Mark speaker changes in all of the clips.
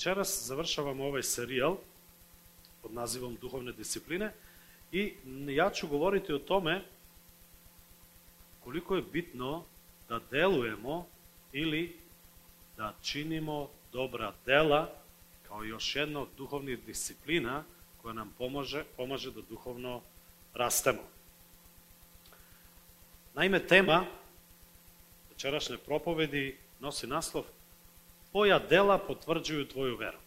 Speaker 1: Večeras završavamo ovaj serijal pod nazivom Duhovne discipline i ja ću govoriti o tome koliko je bitno da delujemo ili da činimo dobra dela kao još jedna od duhovnih disciplina koja nam pomaže, pomaže da duhovno rastemo. Naime, tema večerašnje propovedi nosi naslov Tvoja dela potvrđuju tvoju veru.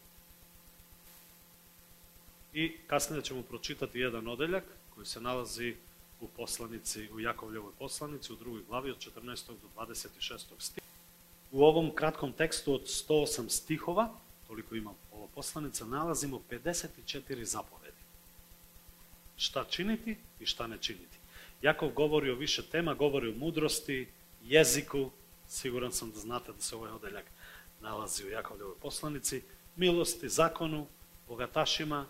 Speaker 1: I kasnije ćemo pročitati jedan odeljak koji se nalazi u poslanici, u Jakovljevoj poslanici u drugoj glavi od 14. do 26. stiha. U ovom kratkom tekstu od 108 stihova, toliko ima ova poslanica, nalazimo 54 zapovedi. Šta činiti i šta ne činiti. Jakov govori o više tema, govori o mudrosti, jeziku, siguran sam da znate da se ovaj odeljak nalazi u Jakovljevoj poslanici, milosti, zakonu, bogatašima,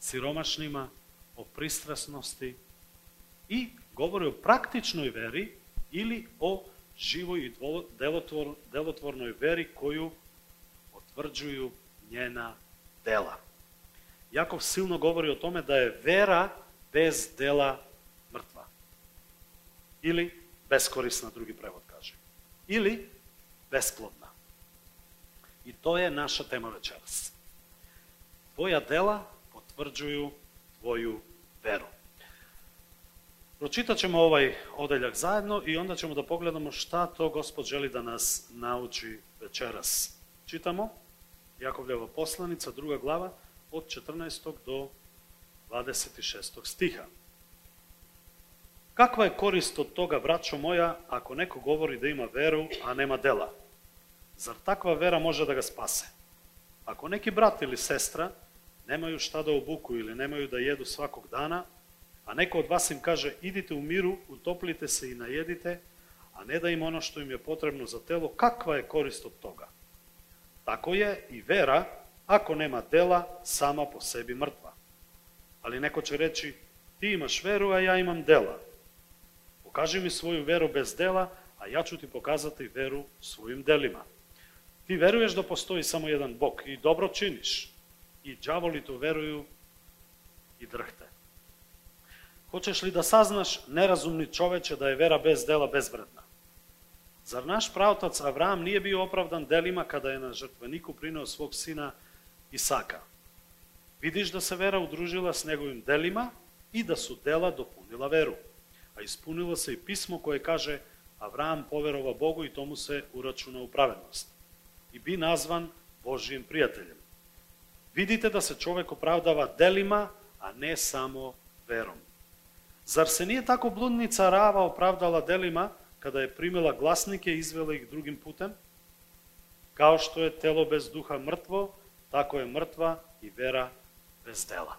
Speaker 1: siromašnima, o pristrasnosti i govori o praktičnoj veri ili o živoj i delotvor, delotvornoj veri koju potvrđuju njena dela. Jakov silno govori o tome da je vera bez dela mrtva. Ili beskorisna, drugi prevod kaže. Ili besplodna. I to je naša tema večeras. Tvoja dela potvrđuju tvoju veru. Pročitat ćemo ovaj odeljak zajedno i onda ćemo da pogledamo šta to Gospod želi da nas nauči večeras. Čitamo Jakovljeva poslanica, druga glava, od 14. do 26. stiha. Kakva je korist od toga, braćo moja, ako neko govori da ima veru, a nema dela? Zar takva vera može da ga spase? Ako neki brat ili sestra nemaju šta da obuku ili nemaju da jedu svakog dana, a neko od vas im kaže idite u miru, utoplite se i najedite, a ne da im ono što im je potrebno za telo, kakva je korist od toga? Tako je i vera, ako nema dela, sama po sebi mrtva. Ali neko će reći, ti imaš veru, a ja imam dela. Pokaži mi svoju veru bez dela, a ja ću ti pokazati veru svojim delima. Ti veruješ da postoji samo jedan Bog i dobro činiš. I đavoli to veruju i drhte. Hoćeš li da saznaš, nerazumni čoveče, da je vera bez dela bezvredna? Zar naš pravtac Avram nije bio opravdan delima kada je na žrtveniku prineo svog sina Isaka? Vidiš da se vera udružila s njegovim delima i da su dela dopunila veru. A ispunilo se i pismo koje kaže Avram poverova Bogu i tomu se uračuna u pravednost i bi nazvan Božijim prijateljem. Vidite da se čovek opravdava delima, a ne samo verom. Zar se nije tako bludnica Rava opravdala delima kada je primila glasnike i izvela ih drugim putem? Kao što je telo bez duha mrtvo, tako je mrtva i vera bez dela.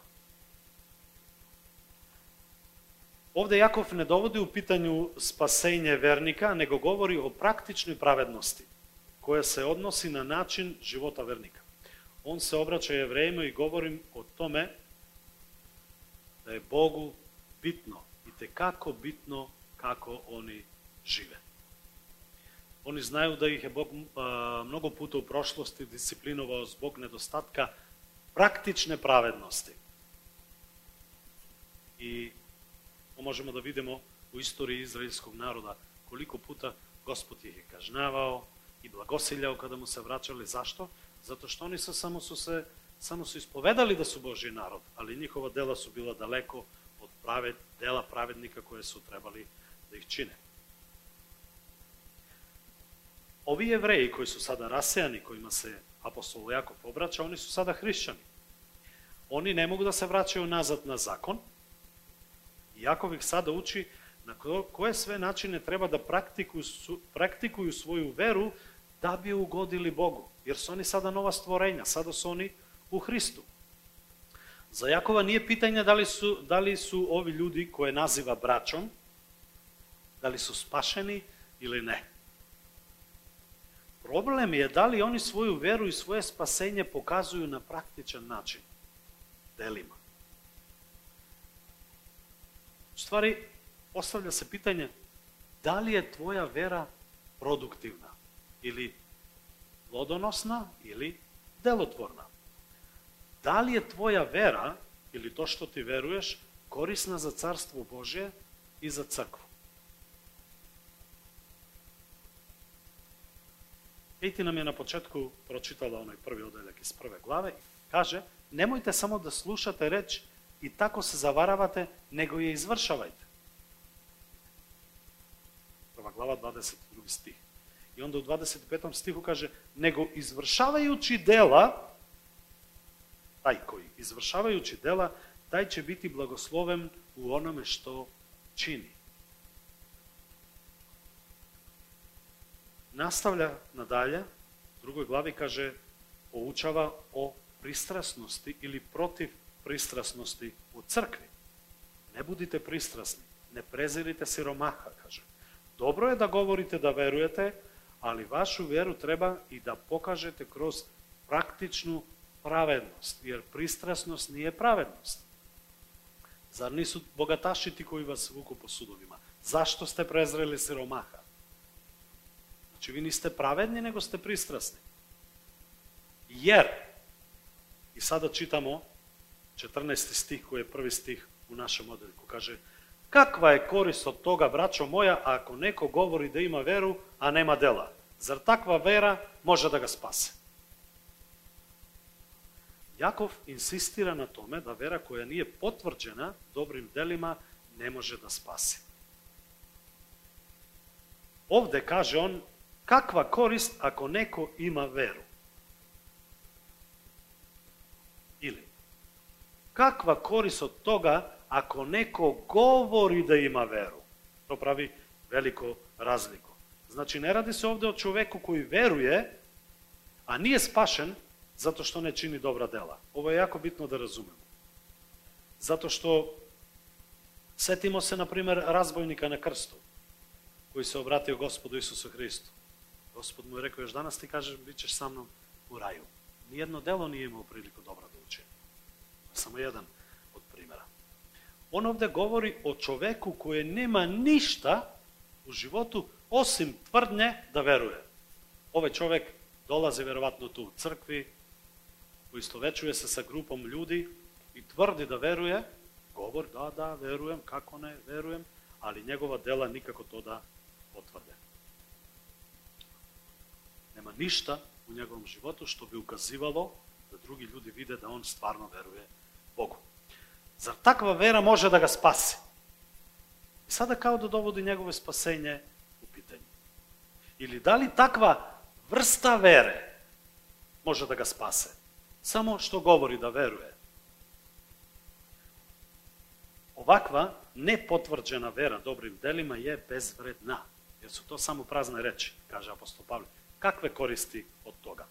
Speaker 1: Ovde Jakov ne dovodi u pitanju spasenje vernika, nego govori o praktičnoj pravednosti koja se odnosi na način života vernika. On se obraća jevrejima i govori o tome da je Bogu bitno i te kako bitno kako oni žive. Oni znaju da ih je Bog a, mnogo puta u prošlosti disciplinovao zbog nedostatka praktične pravednosti. I to možemo da vidimo u istoriji izraelskog naroda koliko puta Gospod ih je kažnavao, i blagosiljao kada mu se vraćali. Zašto? Zato što oni su, samo su se samo su ispovedali da su Božji narod, ali njihova dela su bila daleko od prave, dela pravednika koje su trebali da ih čine. Ovi jevreji koji su sada rasejani, kojima se apostol Jakov obraća, oni su sada hrišćani. Oni ne mogu da se vraćaju nazad na zakon. Jakov ih sada uči na koje sve načine treba da praktikuju, praktikuju svoju veru da bi ugodili Bogu. Jer su oni sada nova stvorenja, sada su oni u Hristu. Za Jakova nije pitanje da li su, da li su ovi ljudi koje naziva braćom, da li su spašeni ili ne. Problem je da li oni svoju veru i svoje spasenje pokazuju na praktičan način, delima. U stvari, postavlja se pitanje da li je tvoja vera produktivna или плодоносна или делотворна. Дали е твоја вера или тоа што ти веруеш корисна за Царство Божие и за црква? Ети нам е на почетку прочитала оној први оделек из прве главе и каже немојте само да слушате реч и тако се заваравате, него ја извршавајте. Прва глава 22 стих. I onda u 25. stihu kaže, nego izvršavajući dela, taj koji izvršavajući dela, taj će biti blagosloven u onome što čini. Nastavlja nadalje, u drugoj glavi kaže, poučava o pristrasnosti ili protiv pristrasnosti u crkvi. Ne budite pristrasni, ne prezirite siromaha, kaže. Dobro je da govorite da verujete, ali vašu vjeru treba i da pokažete kroz praktičnu pravednost, jer pristrasnost nije pravednost. Zar nisu bogataši ti koji vas vuku po sudovima? Zašto ste prezreli siromaha? Znači, vi niste pravedni, nego ste pristrasni. Jer, i sada čitamo 14. stih koji je prvi stih u našem odeljku, kaže Каква е корист од тога, брачо моја, ако некој говори да има веру, а нема дела? Зар таква вера може да га спасе? Јаков инсистира на томе да вера која ни е потврджена добрим делима не може да спаси. Овде каже он, каква корист ако неко има веру? Или, каква корист од тога ako neko govori da ima veru? To pravi veliko razliku. Znači, ne radi se ovde o čoveku koji veruje, a nije spašen zato što ne čini dobra dela. Ovo je jako bitno da razumemo. Zato što setimo se, na primer, razbojnika na krstu, koji se obratio gospodu Isusu Hristu. Gospod mu je rekao, još danas ti kažeš, bit ćeš sa mnom u raju. Nijedno delo nije imao priliku dobro da učini. Samo jedan. On ovde govori o čoveku koji nema ništa u životu osim tvrdnje da veruje. Ovaj čovek dolazi verovatno tu u crkvi, uistovećuje se sa grupom ljudi i tvrdi da veruje, govor, da, da, verujem, kako ne, verujem, ali njegova dela nikako to da potvrde. Nema ništa u njegovom životu što bi ukazivalo da drugi ljudi vide da on stvarno veruje Bogu. Zar takva vera može da ga spasi? I sada kao da dovodi njegove spasenje u pitanje. Ili da li takva vrsta vere može da ga spase? Samo što govori da veruje. Ovakva nepotvrđena vera dobrim delima je bezvredna, jer su to samo prazne reči, kaže apostol Pavle. Kakve koristi od toga?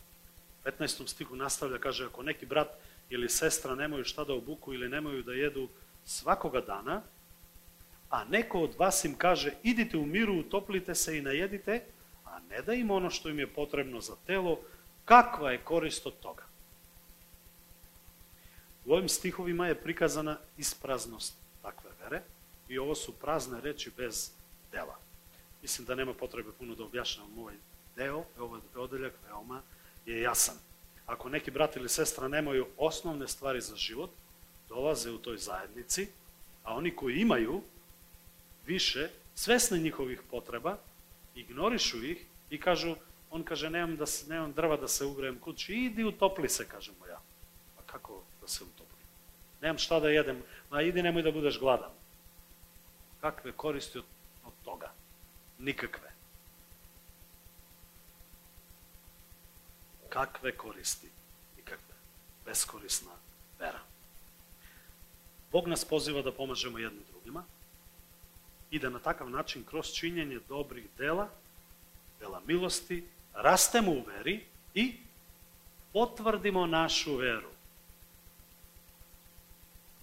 Speaker 1: U 15. stihu nastavlja, kaže, ako neki brat ili sestra nemaju šta da obuku ili nemaju da jedu svakoga dana, a neko od vas im kaže, idite u miru, utoplite se i najedite, a ne da im ono što im je potrebno za telo, kakva je korist od toga? U ovim stihovima je prikazana ispraznost takve vere i ovo su prazne reči bez dela. Mislim da nema potrebe puno da objašnjavam ovaj deo, ovaj odeljak veoma je jasan. Ako neki brat ili sestra nemaju osnovne stvari za život, dolaze u toj zajednici, a oni koji imaju više, svesni njihovih potreba, ignorišu ih i kažu, on kaže, nemam, da, nemam drva da se ugrejem kući, idi utopli se, kažemo ja. A kako da se utopli? Nemam šta da jedem, ma idi nemoj da budeš gladan. Kakve koristi od, od toga? Nikakve. Kakve koristi? Nikakve. Beskorisna vera. Bog nas poziva da pomažemo jednim drugima i da na takav način kroz činjenje dobrih dela, dela milosti, rastemo u veri i potvrdimo našu veru.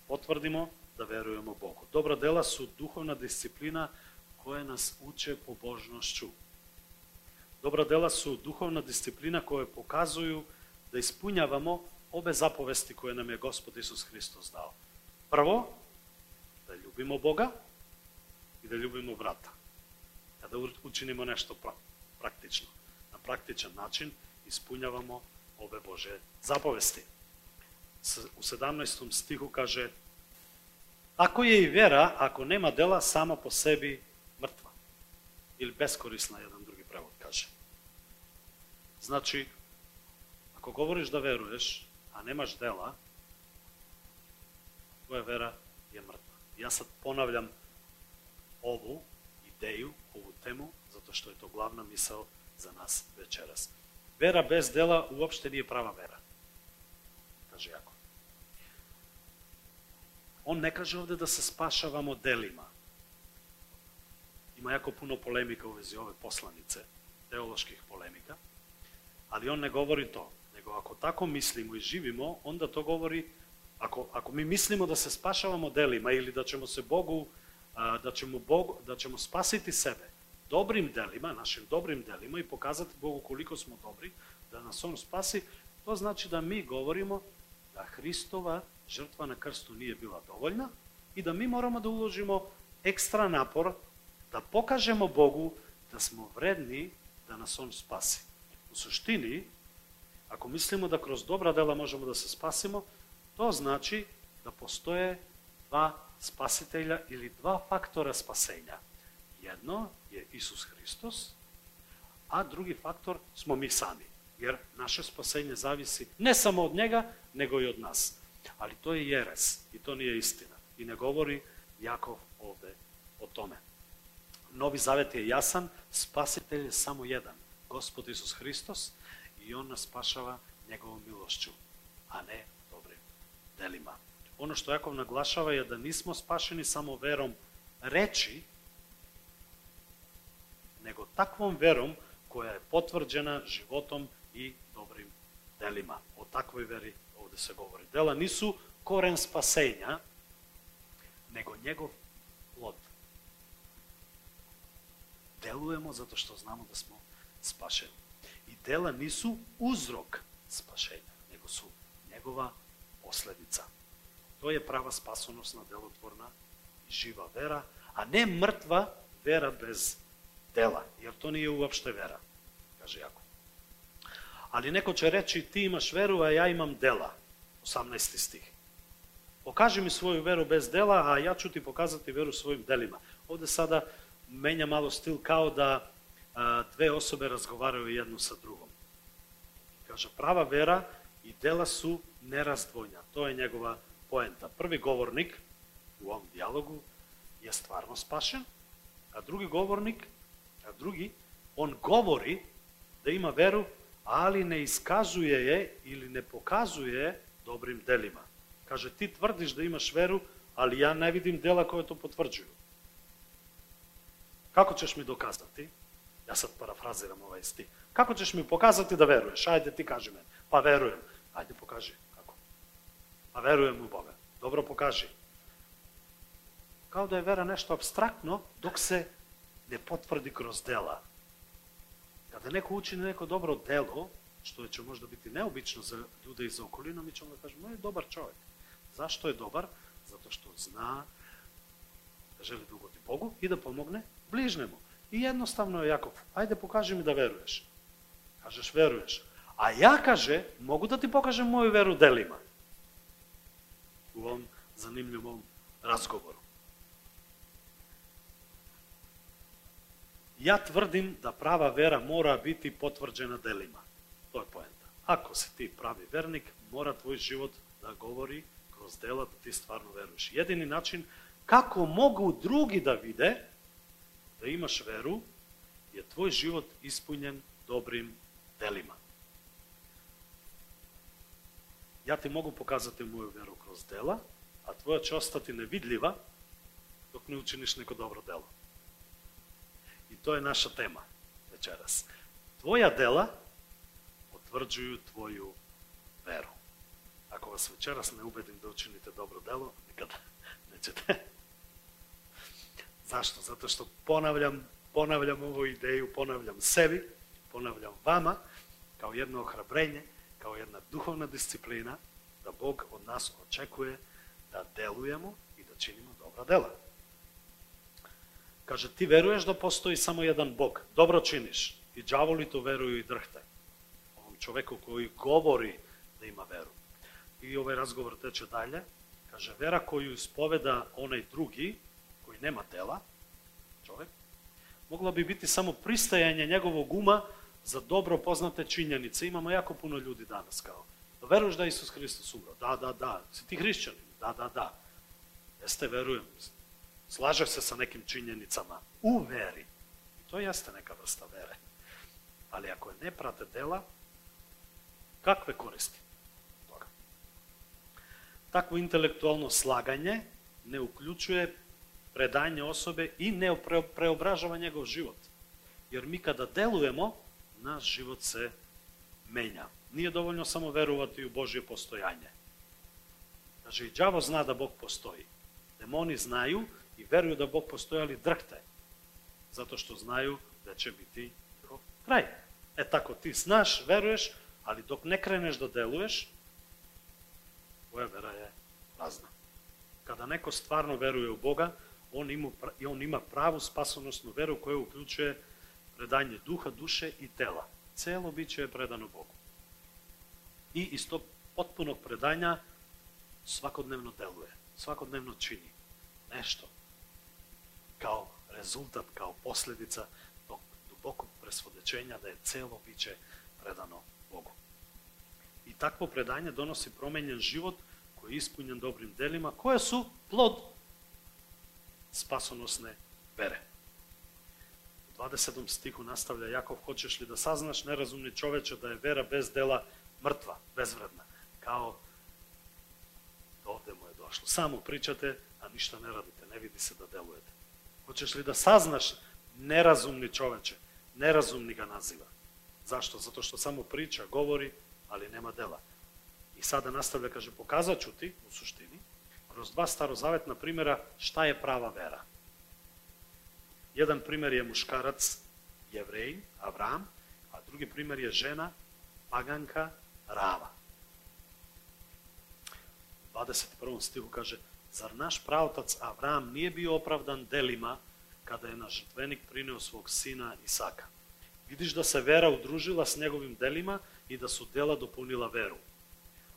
Speaker 1: Potvrdimo da verujemo Bogu. Dobra dela su duhovna disciplina koja nas uče pobožnošću. Dobra dela su duhovna disciplina koja pokazuju da ispunjavamo obe zapovesti koje nam je Gospod Isus Hristos dao. Prvo, da ljubimo Boga i da ljubimo brata. Kada učinimo nešto praktično, na praktičan način ispunjavamo ove Bože zapovesti. U 17. stihu kaže Ako je i vera, ako nema dela, sama po sebi mrtva. Ili beskorisna, jedan. Значи, ако говориш да веруеш, а немаш дела, твоја вера е мртва. Јас сад понавлям ову идеју, ову тему, затоа што е тоа главна мисел за нас вечерас. Вера без дела уопште не е права вера. Каже јако. Он не каже овде да се спашавамо делима. Има јако пуно полемика увези вези ове посланице, теолошких полемика. Ali on ne govori to, nego ako tako mislimo i živimo, onda to govori, ako, ako mi mislimo da se spašavamo delima ili da ćemo se Bogu, da ćemo, Bog, da ćemo spasiti sebe, dobrim delima, našim dobrim delima i pokazati Bogu koliko smo dobri, da nas On spasi, to znači da mi govorimo da Hristova žrtva na krstu nije bila dovoljna i da mi moramo da uložimo ekstra napor da pokažemo Bogu da smo vredni da nas On spasi. Suštini, ako mislimo da kroz dobra dela možemo da se spasimo, to znači da postoje dva spasitelja ili dva faktora spasenja. Jedno je Isus Hristos, a drugi faktor smo mi sami. Jer naše spasenje zavisi ne samo od njega, nego i od nas. Ali to je jeres i to nije istina. I ne govori Jakov ovde o tome. Novi Zavet je jasan, spasitelj je samo jedan, Gospod Isus Hristos, i On nas spašava njegovom milošću, a ne dobrim delima. Ono što Jakov naglašava je da nismo spašeni samo verom reči, nego takvom verom koja je potvrđena životom i dobrim delima. O takvoj veri ovde se govori. Dela nisu koren spasenja, nego njegov plod. Delujemo zato što znamo da smo spašeni. I dela nisu uzrok spašenja, nego su njegova posledica. To je prava spasonosna, delotvorna i živa vera, a ne mrtva vera bez dela, jer to nije uopšte vera, kaže Jakov. Ali neko će reći, ti imaš veru, a ja imam dela, 18. stih. Pokaži mi svoju veru bez dela, a ja ću ti pokazati veru svojim delima. Ovde sada menja malo stil kao da dve osobe razgovaraju jednu sa drugom. Kaže, prava vera i dela su nerazdvojna. To je njegova poenta. Prvi govornik u ovom dijalogu je stvarno spašen, a drugi govornik A drugi, on govori da ima veru, ali ne iskazuje je ili ne pokazuje dobrim delima. Kaže, ti tvrdiš da imaš veru, ali ja ne vidim dela koje to potvrđuju. Kako ćeš mi dokazati? Јас сад парафразирам овај стих. Како ќеш ми показати да веруеш? Ајде ти кажи мене. Па верувам. Ајде покажи како. Па верувам во Бога. Добро покажи. Као да е вера нешто абстрактно, док се не потврди кроз дела. Каде да некој учи на некое добро дело, што е че може да биде необично за луѓе и за околина, ми ќе му да кажеме, е добар човек. Зашто е добар? Затоа што знае да жели да угоди Богу и да помогне ближнему. И едноставно е Јаков, ајде покажи ми да веруеш. Кажеш веруеш. А ја каже, могу да ти покажам моју веру делима. У овом занимљивом разговору. Ја тврдим да права вера мора бити потврджена делима. Тоа е поента. Ако си ти прави верник, мора твој живот да говори кроз дела да ти стварно веруеш. Једини начин како могу други да виде да имаш веру, е твој живот испуњен добрим делима. Ја ти могу покажати моја веру кроз дела, а твоја ќе да ти невидлива, док не учиниш неко добро дело. И тоа е наша тема вечерас. Твоја дела потврджују твоју веру. Ако вас вечерас не убедим да учините добро дело, никада не ќе Зашто? Затоа што понавлям, понавлям овој идеју, понавлям себе, понавлям вама, као едно охрабрење, као една духовна дисциплина, да Бог од нас очекува да делујемо и да чиниме добра дела. Каже, ти веруеш да постои само еден Бог, добро чиниш, и джаволито верују и дрхте. Овам човеку кој говори да има веру. И овој разговор тече дајле, каже, вера коју исповеда онај други, nema dela, čovek, mogla bi biti samo pristajanje njegovog uma za dobro poznate činjenice. Imamo jako puno ljudi danas kao, da veruješ da je Isus Hristos umro? Da, da, da. Si ti hrišćanin? Da, da, da. Jeste, verujem. Slaže se sa nekim činjenicama. U veri. I to jeste neka vrsta vere. Ali ako je ne prate dela, kakve koristi toga? Takvo intelektualno slaganje ne uključuje predanje osobe i ne preobražava njegov život. Jer mi kada delujemo, naš život se menja. Nije dovoljno samo verovati u Božje postojanje. Kaže, i đavo zna da Bog postoji. Demoni znaju i veruju da Bog postoji, ali drhte. Zato što znaju da će biti kraj. E tako, ti znaš, veruješ, ali dok ne kreneš da deluješ, tvoja vera je prazna. Kada neko stvarno veruje u Boga, on ima, on ima pravu spasonosnu veru koja uključuje predanje duha, duše i tela. Celo biće je predano Bogu. I iz tog potpunog predanja svakodnevno deluje, svakodnevno čini nešto kao rezultat, kao posledica tog dubokog presvodećenja da je celo biće predano Bogu. I takvo predanje donosi promenjen život koji je ispunjen dobrim delima, koje su plod спасоносне вере. 27 стиху наставља Јаков, хочеш ли да сазнаш неразумни човече да е вера без дела мртва, безвредна, као довде му е дошло. Само причате, а ништо не радите, не види се да делуете. Хочеш ли да сазнаш неразумни човече, неразумни га назива. Зашто? Зато што само прича, говори, али нема дела. И сада наставља, каже, показачу ти, у суштини, kroz dva starozavetna primjera šta je prava vera. Jedan primjer je muškarac, jevrej, Avram, a drugi primjer je žena, paganka, Rava. U 21. stihu kaže, zar naš pravotac Avram nije bio opravdan delima kada je na žrtvenik prineo svog sina Isaka? Vidiš da se vera udružila s njegovim delima i da su dela dopunila veru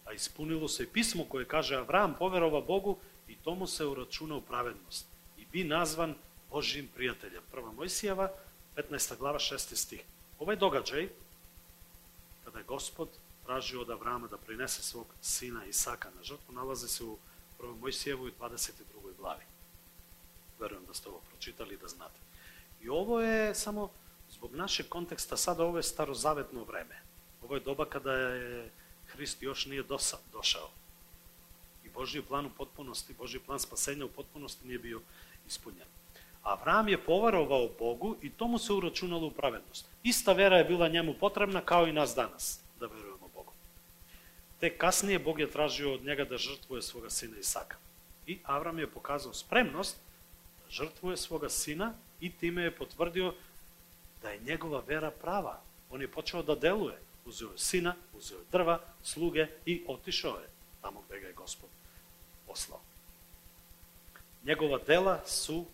Speaker 1: a ispunilo se i pismo koje kaže Avram poverova Bogu i tomu se uračuna u pravednost i bi nazvan Božijim prijateljem. Prva Mojsijeva, 15. glava, 6. stih. Ovaj događaj, kada je gospod tražio od Avrama da prinese svog sina Isaka na žrtvu, nalazi se u 1. Mojsijevoj 22. glavi. Verujem da ste ovo pročitali i da znate. I ovo je samo zbog našeg konteksta, sada ovo je starozavetno vreme. Ovo je doba kada je Hrist još nije dosa, došao. I Božji plan u potpunosti, Božji plan spasenja u potpunosti nije bio ispunjen. Avram je poverovao Bogu i to mu se uračunalo u pravednost. Ista vera je bila njemu potrebna kao i nas danas, da verujemo Bogu. Tek kasnije Bog je tražio od njega da žrtvuje svoga sina Isaka. I Avram je pokazao spremnost da žrtvuje svoga sina i time je potvrdio da je njegova vera prava. On je počeo da deluje uzeo je sina, uzeo je drva, sluge i otišao je tamo gde ga je gospod poslao. Njegova dela su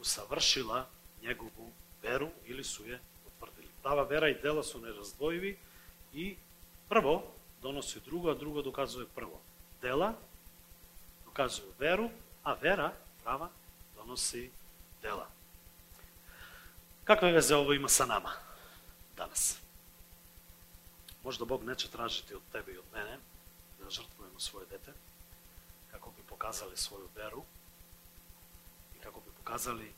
Speaker 1: usavršila njegovu veru ili su je potvrdili. Prava vera i dela su nerazdvojivi i prvo donosi drugo, a drugo dokazuje prvo. Dela dokazuju veru, a vera, prava, donosi dela. Kakve veze ovo ima sa nama danas? Може да Бог не че тражи тражите од тебе и од мене да жртвуваме своје дете, како би показали своју веру и како би показали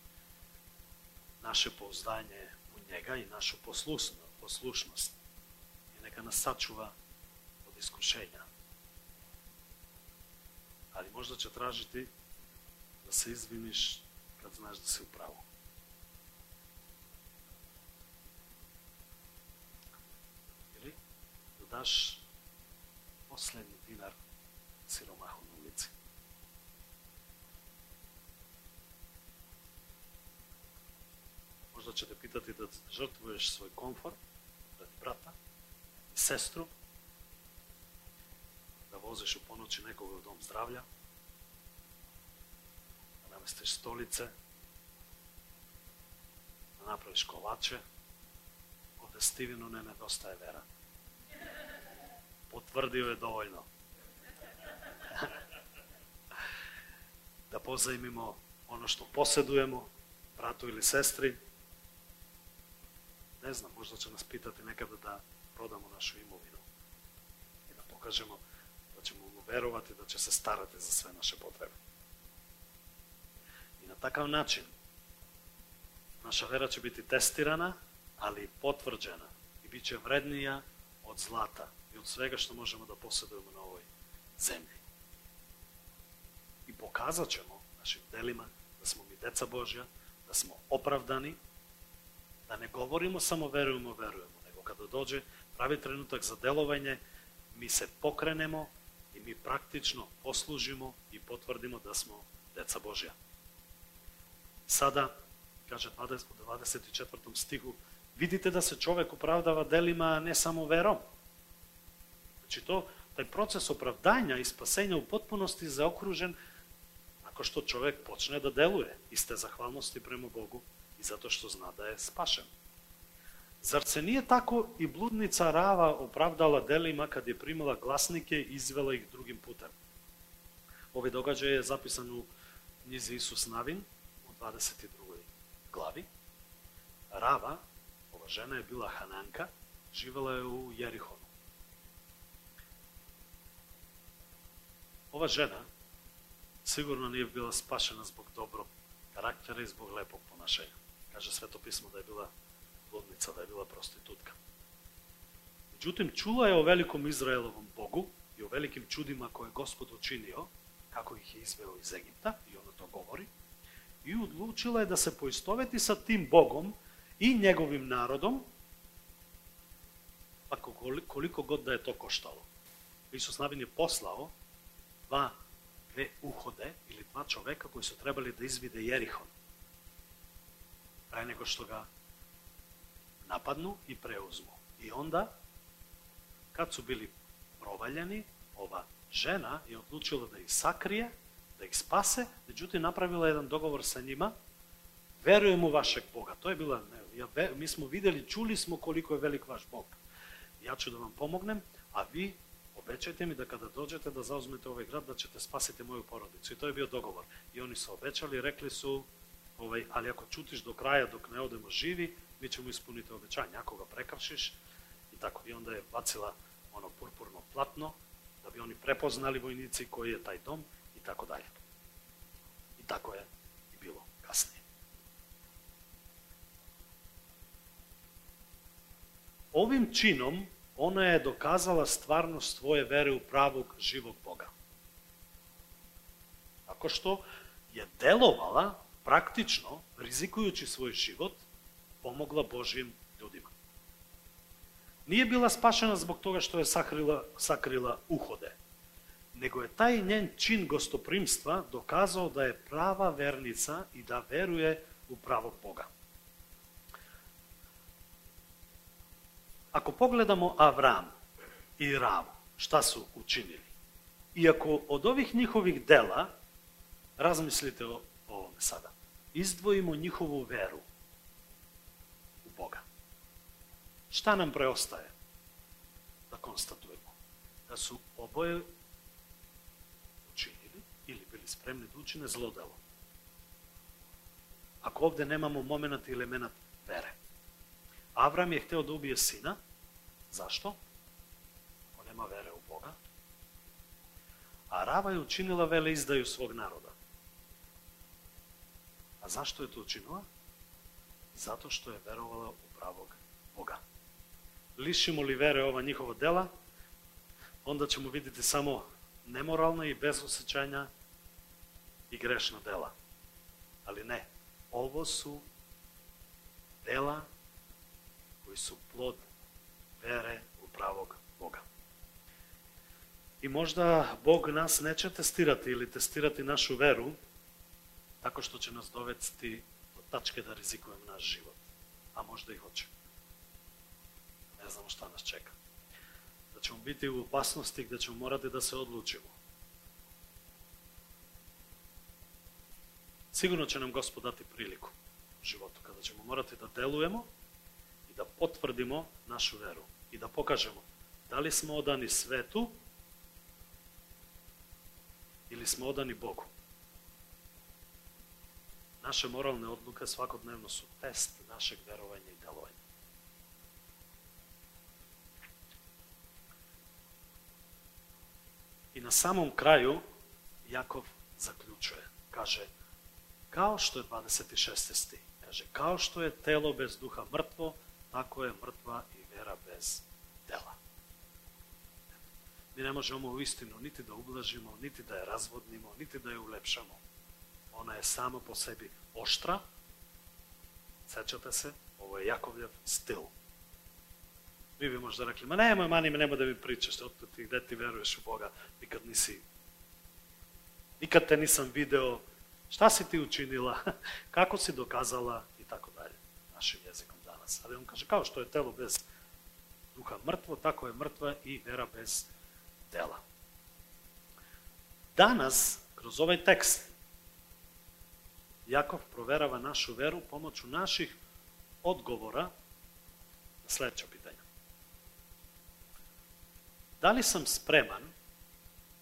Speaker 1: наше поздање у Нега и нашу послушност. И нека нас сачува од искушења. Али можда ќе тражи ти да се извиниш кад знаеш да си управо. даш последни динар сиромаху на улици. Можда ќе те питат и да жртвуеш свој комфорт, да пред брата, да сестру, да возиш у поночи некога во дом здравја, да наместиш столице, да направиш колаче, од не недостае вера. Potvrdio je dovoljno. da pozajmimo ono što posjedujemo, bratu ili sestri. Ne znam, možda će nas pitati nekada da prodamo našu imovinu i da pokažemo da ćemo mu verovati da će se starati za sve naše potrebe. I na takav način naša vera će biti testirana, ali i potvrđena i bit će vrednija od zlata i od svega što možemo da posjedujemo na ovoj zemlji. I pokazat ćemo našim delima da smo mi deca Božja, da smo opravdani, da ne govorimo samo verujemo, verujemo, nego kada dođe pravi trenutak za delovanje, mi se pokrenemo i mi praktično poslužimo i potvrdimo da smo deca Božja. Sada, kaže u 24. stihu, vidite da se čovek opravdava delima, ne samo verom. Znači to, taj proces opravdanja i spasenja u potpunosti zaokružen ako što čovek počne da deluje iste zahvalnosti prema Bogu i zato što zna da je spašen. Zar se nije tako i bludnica Rava opravdala delima kad je primala glasnike i izvela ih drugim putem? Ovaj događaj je zapisan u knjizi Isus Navin u 22. glavi. Rava, ova žena je bila Hananka, živela je u Jerihonu. Ova žena sigurno nije bila spašena zbog dobrog karaktera i zbog lepog ponašanja. Kaže Sveto pismo da je bila bludnica, da je bila prostitutka. Međutim, čula je o velikom Izraelovom Bogu i o velikim čudima koje je Gospod učinio, kako ih je izveo iz Egipta, i ona to govori, i odlučila je da se poistoveti sa tim Bogom i njegovim narodom, pa koliko god da je to koštalo. Isus Navin je poslao dva dve uhode ili dva čoveka koji su trebali da izvide Jerihon. Pre nego što ga napadnu i preuzmu. I onda, kad su bili provaljeni, ova žena je odlučila da ih sakrije, da ih spase, međutim napravila jedan dogovor sa njima, verujem u vašeg Boga. To je bila, ne, ja, mi smo videli, čuli smo koliko je velik vaš Bog. Ja ću da vam pomognem, a vi obećajte mi da kada dođete da zauzmete ovaj grad, da ćete spasiti moju porodicu. I to je bio dogovor. I oni su obećali, rekli su, ovaj, ali ako čutiš do kraja dok ne odemo živi, mi ćemo ispuniti obećanje. Ako ga prekršiš, i tako. I onda je bacila ono purpurno platno, da bi oni prepoznali vojnici koji je taj dom i tako dalje. I tako je i bilo kasnije. Ovim činom ona je dokazala stvarnost svoje vere u pravog živog Boga. Tako što je delovala praktično, rizikujući svoj život, pomogla Božijim ljudima. Nije bila spašena zbog toga što je sakrila, sakrila uhode, nego je taj njen čin gostoprimstva dokazao da je prava vernica i da veruje u pravog Boga. Ako pogledamo Avram i Ravu, šta su učinili? Iako od ovih njihovih dela, razmislite o ovome sada, izdvojimo njihovu veru u Boga. Šta nam preostaje da konstatujemo? Da su oboje učinili ili bili spremni da učine zlo delo. Ako ovde nemamo moment ili element vere. Avram je hteo da ubije sina, Zašto? On nema vere u Boga. A Rava je učinila vele izdaju svog naroda. A zašto je to učinila? Zato što je verovala u pravog Boga. Lišimo li vere ova njihova dela, onda ćemo vidjeti samo nemoralna i bezosećanja i grešna dela. Ali ne, ovo su dela кои су плод вере у правог Бога. И можда Бог нас не ќе тестирате или тестирате нашу веру, тако што ќе нас довести до тачка да ризикуваме наш живот. А можда и хоче. Не знам што нас чека. Да ќе бити у опасности да ќе морате да се одлучимо. Сигурно ќе нам Господ дати прилику животот, каде ќе морате да делуемо, da potvrdimo našu veru i da pokažemo Da li smo odani svetu ili smo odani Bogu? Naše moralne odluke svakodnevno su test našeg verovanja i delovanja. I na samom kraju Jakov zaključuje. Kaže, kao što je 26. sti, kaže, kao što je telo bez duha mrtvo, tako je mrtva i vera bez dela. Mi ne možemo u istinu niti da ublažimo, niti da je razvodnimo, niti da je ulepšamo. Ona je sama po sebi oštra. Sećate se, ovo je Jakovljev stil. Mi bi možda rekli, ma nemoj, mani me, nemoj da mi pričaš, otkud ti, gde ti veruješ u Boga, nikad nisi, nikad te nisam video, šta si ti učinila, kako si dokazala i tako dalje, našim jezikom danas. Ali on kaže, kao što je telo bez duha mrtvo, tako je mrtva i vera bez dela. Danas, kroz ovaj tekst, Jakov proverava našu veru pomoću naših odgovora na sledeća pitanja. Da li sam spreman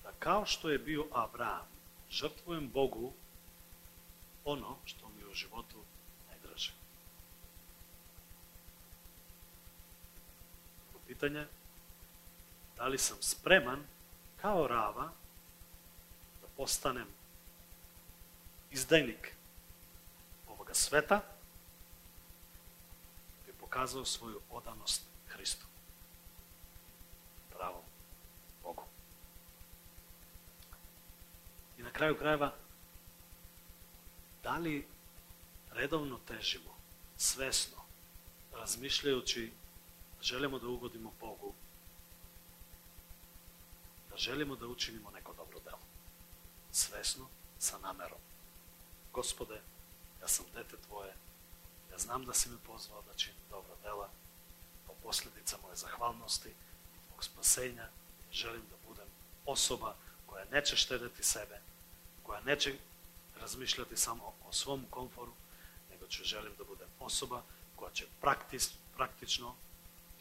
Speaker 1: da kao što je bio Abraham, žrtvujem Bogu ono što mi u životu Pitanje, da li sam spreman kao Rava da postanem izdajnik ovoga sveta bi pokazao svoju odanost Hristu. Pravom Bogu. I na kraju krajeva, da li redovno težimo, svesno, razmišljajući da želimo da ugodimo Bogu, da želimo da učinimo neko dobro delo. Svesno, sa namerom. Gospode, ja sam dete Tvoje, ja znam da si me pozvao da činim dobra dela, po posljedica moje zahvalnosti i Tvog spasenja želim da budem osoba koja neće štedeti sebe, koja neće razmišljati samo o svom komforu, nego ću želim da budem osoba koja će praktis, praktično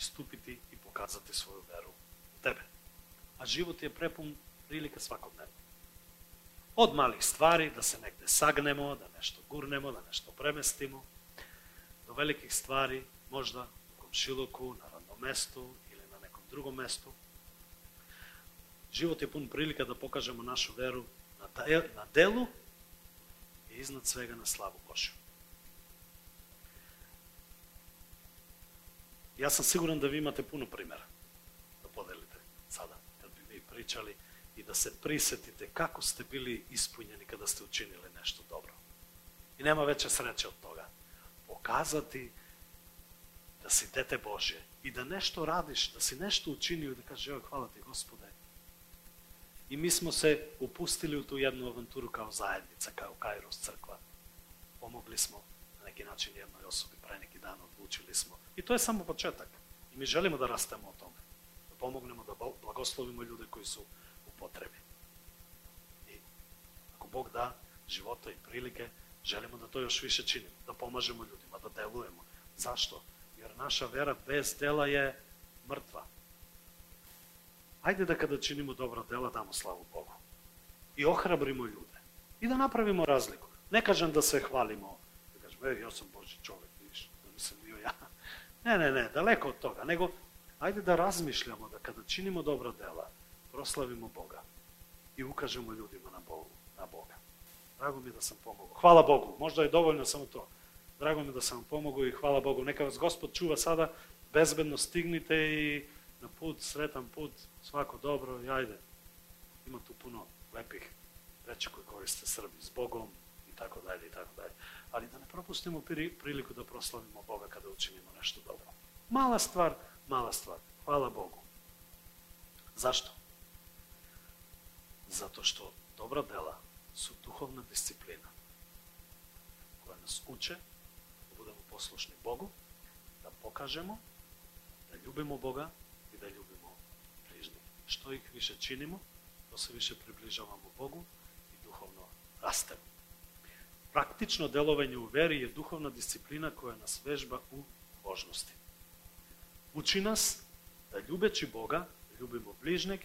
Speaker 1: иступите и покажате своја веру во тебе. А живот е препун прилика свакодневно. Од мали ствари, да се негде сагнемо, да нешто гурнемо, да нешто преместимо, до велики ствари, можда во комшилоку, на родно место или на неком друго место. Живот е пун прилика да покажемо нашу веру на делу и изнад свега на славу Божју. Ja sam siguran da vi imate puno primjera da podelite sada, kad bi vi pričali i da se prisetite kako ste bili ispunjeni kada ste učinili nešto dobro. I nema veće sreće od toga. Pokazati da si dete Božje i da nešto radiš, da si nešto učinio i da kažeš, evo, hvala ti gospode. I mi smo se upustili u tu jednu avanturu kao zajednica, kao Kairos crkva. Pomogli smo neki način jednoj osobi pre neki dan, odlučili smo. I to je samo početak. I mi želimo da rastemo o tome. Da pomognemo, da blagoslovimo ljude koji su potrebi. I ako Bog da života i prilike, želimo da to još više činimo, da pomažemo ljudima, da delujemo. Zašto? Jer naša vera bez dela je mrtva. Ajde da kada činimo dobra dela damo slavu Bogu. I ohrabrimo ljude. I da napravimo razliku. Ne kažem da se hvalimo, e, ja sam Boži čovek, vidiš, da nisam bio ja. Ne, ne, ne, daleko od toga. Nego, ajde da razmišljamo da kada činimo dobra dela, proslavimo Boga i ukažemo ljudima na, Bogu, na Boga. Drago mi je da sam pomogao. Hvala Bogu, možda je dovoljno samo to. Drago mi je da sam vam pomogao i hvala Bogu. Neka vas Gospod čuva sada, bezbedno stignite i na put, sretan put, svako dobro i ajde. Ima tu puno lepih reći koje koriste Srbi s Bogom i tako dalje i tako dalje. али да не пропустиме прилику да прославиме Бога каде учинимо нешто добро. Мала ствар, мала ствар. Хвала Богу. Зашто? Зато што добра дела су духовна дисциплина која нас уче да будеме послушни Богу, да покажемо, да љубимо Бога и да љубимо ближни. Што их више чинимо, то се више приближавамо Богу и духовно растеме. Praktično delovanje u veri je duhovna disciplina koja nas vežba u božnosti. Uči nas da ljubeći Boga, ljubimo bližnjeg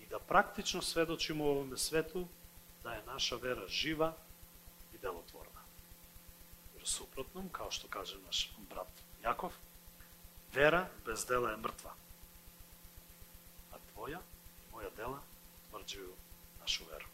Speaker 1: i da praktično svedočimo u ovome svetu da je naša vera živa i delotvorna. Jer suprotnom, kao što kaže naš brat Jakov, vera bez dela je mrtva. A tvoja i moja dela tvrđuju našu veru.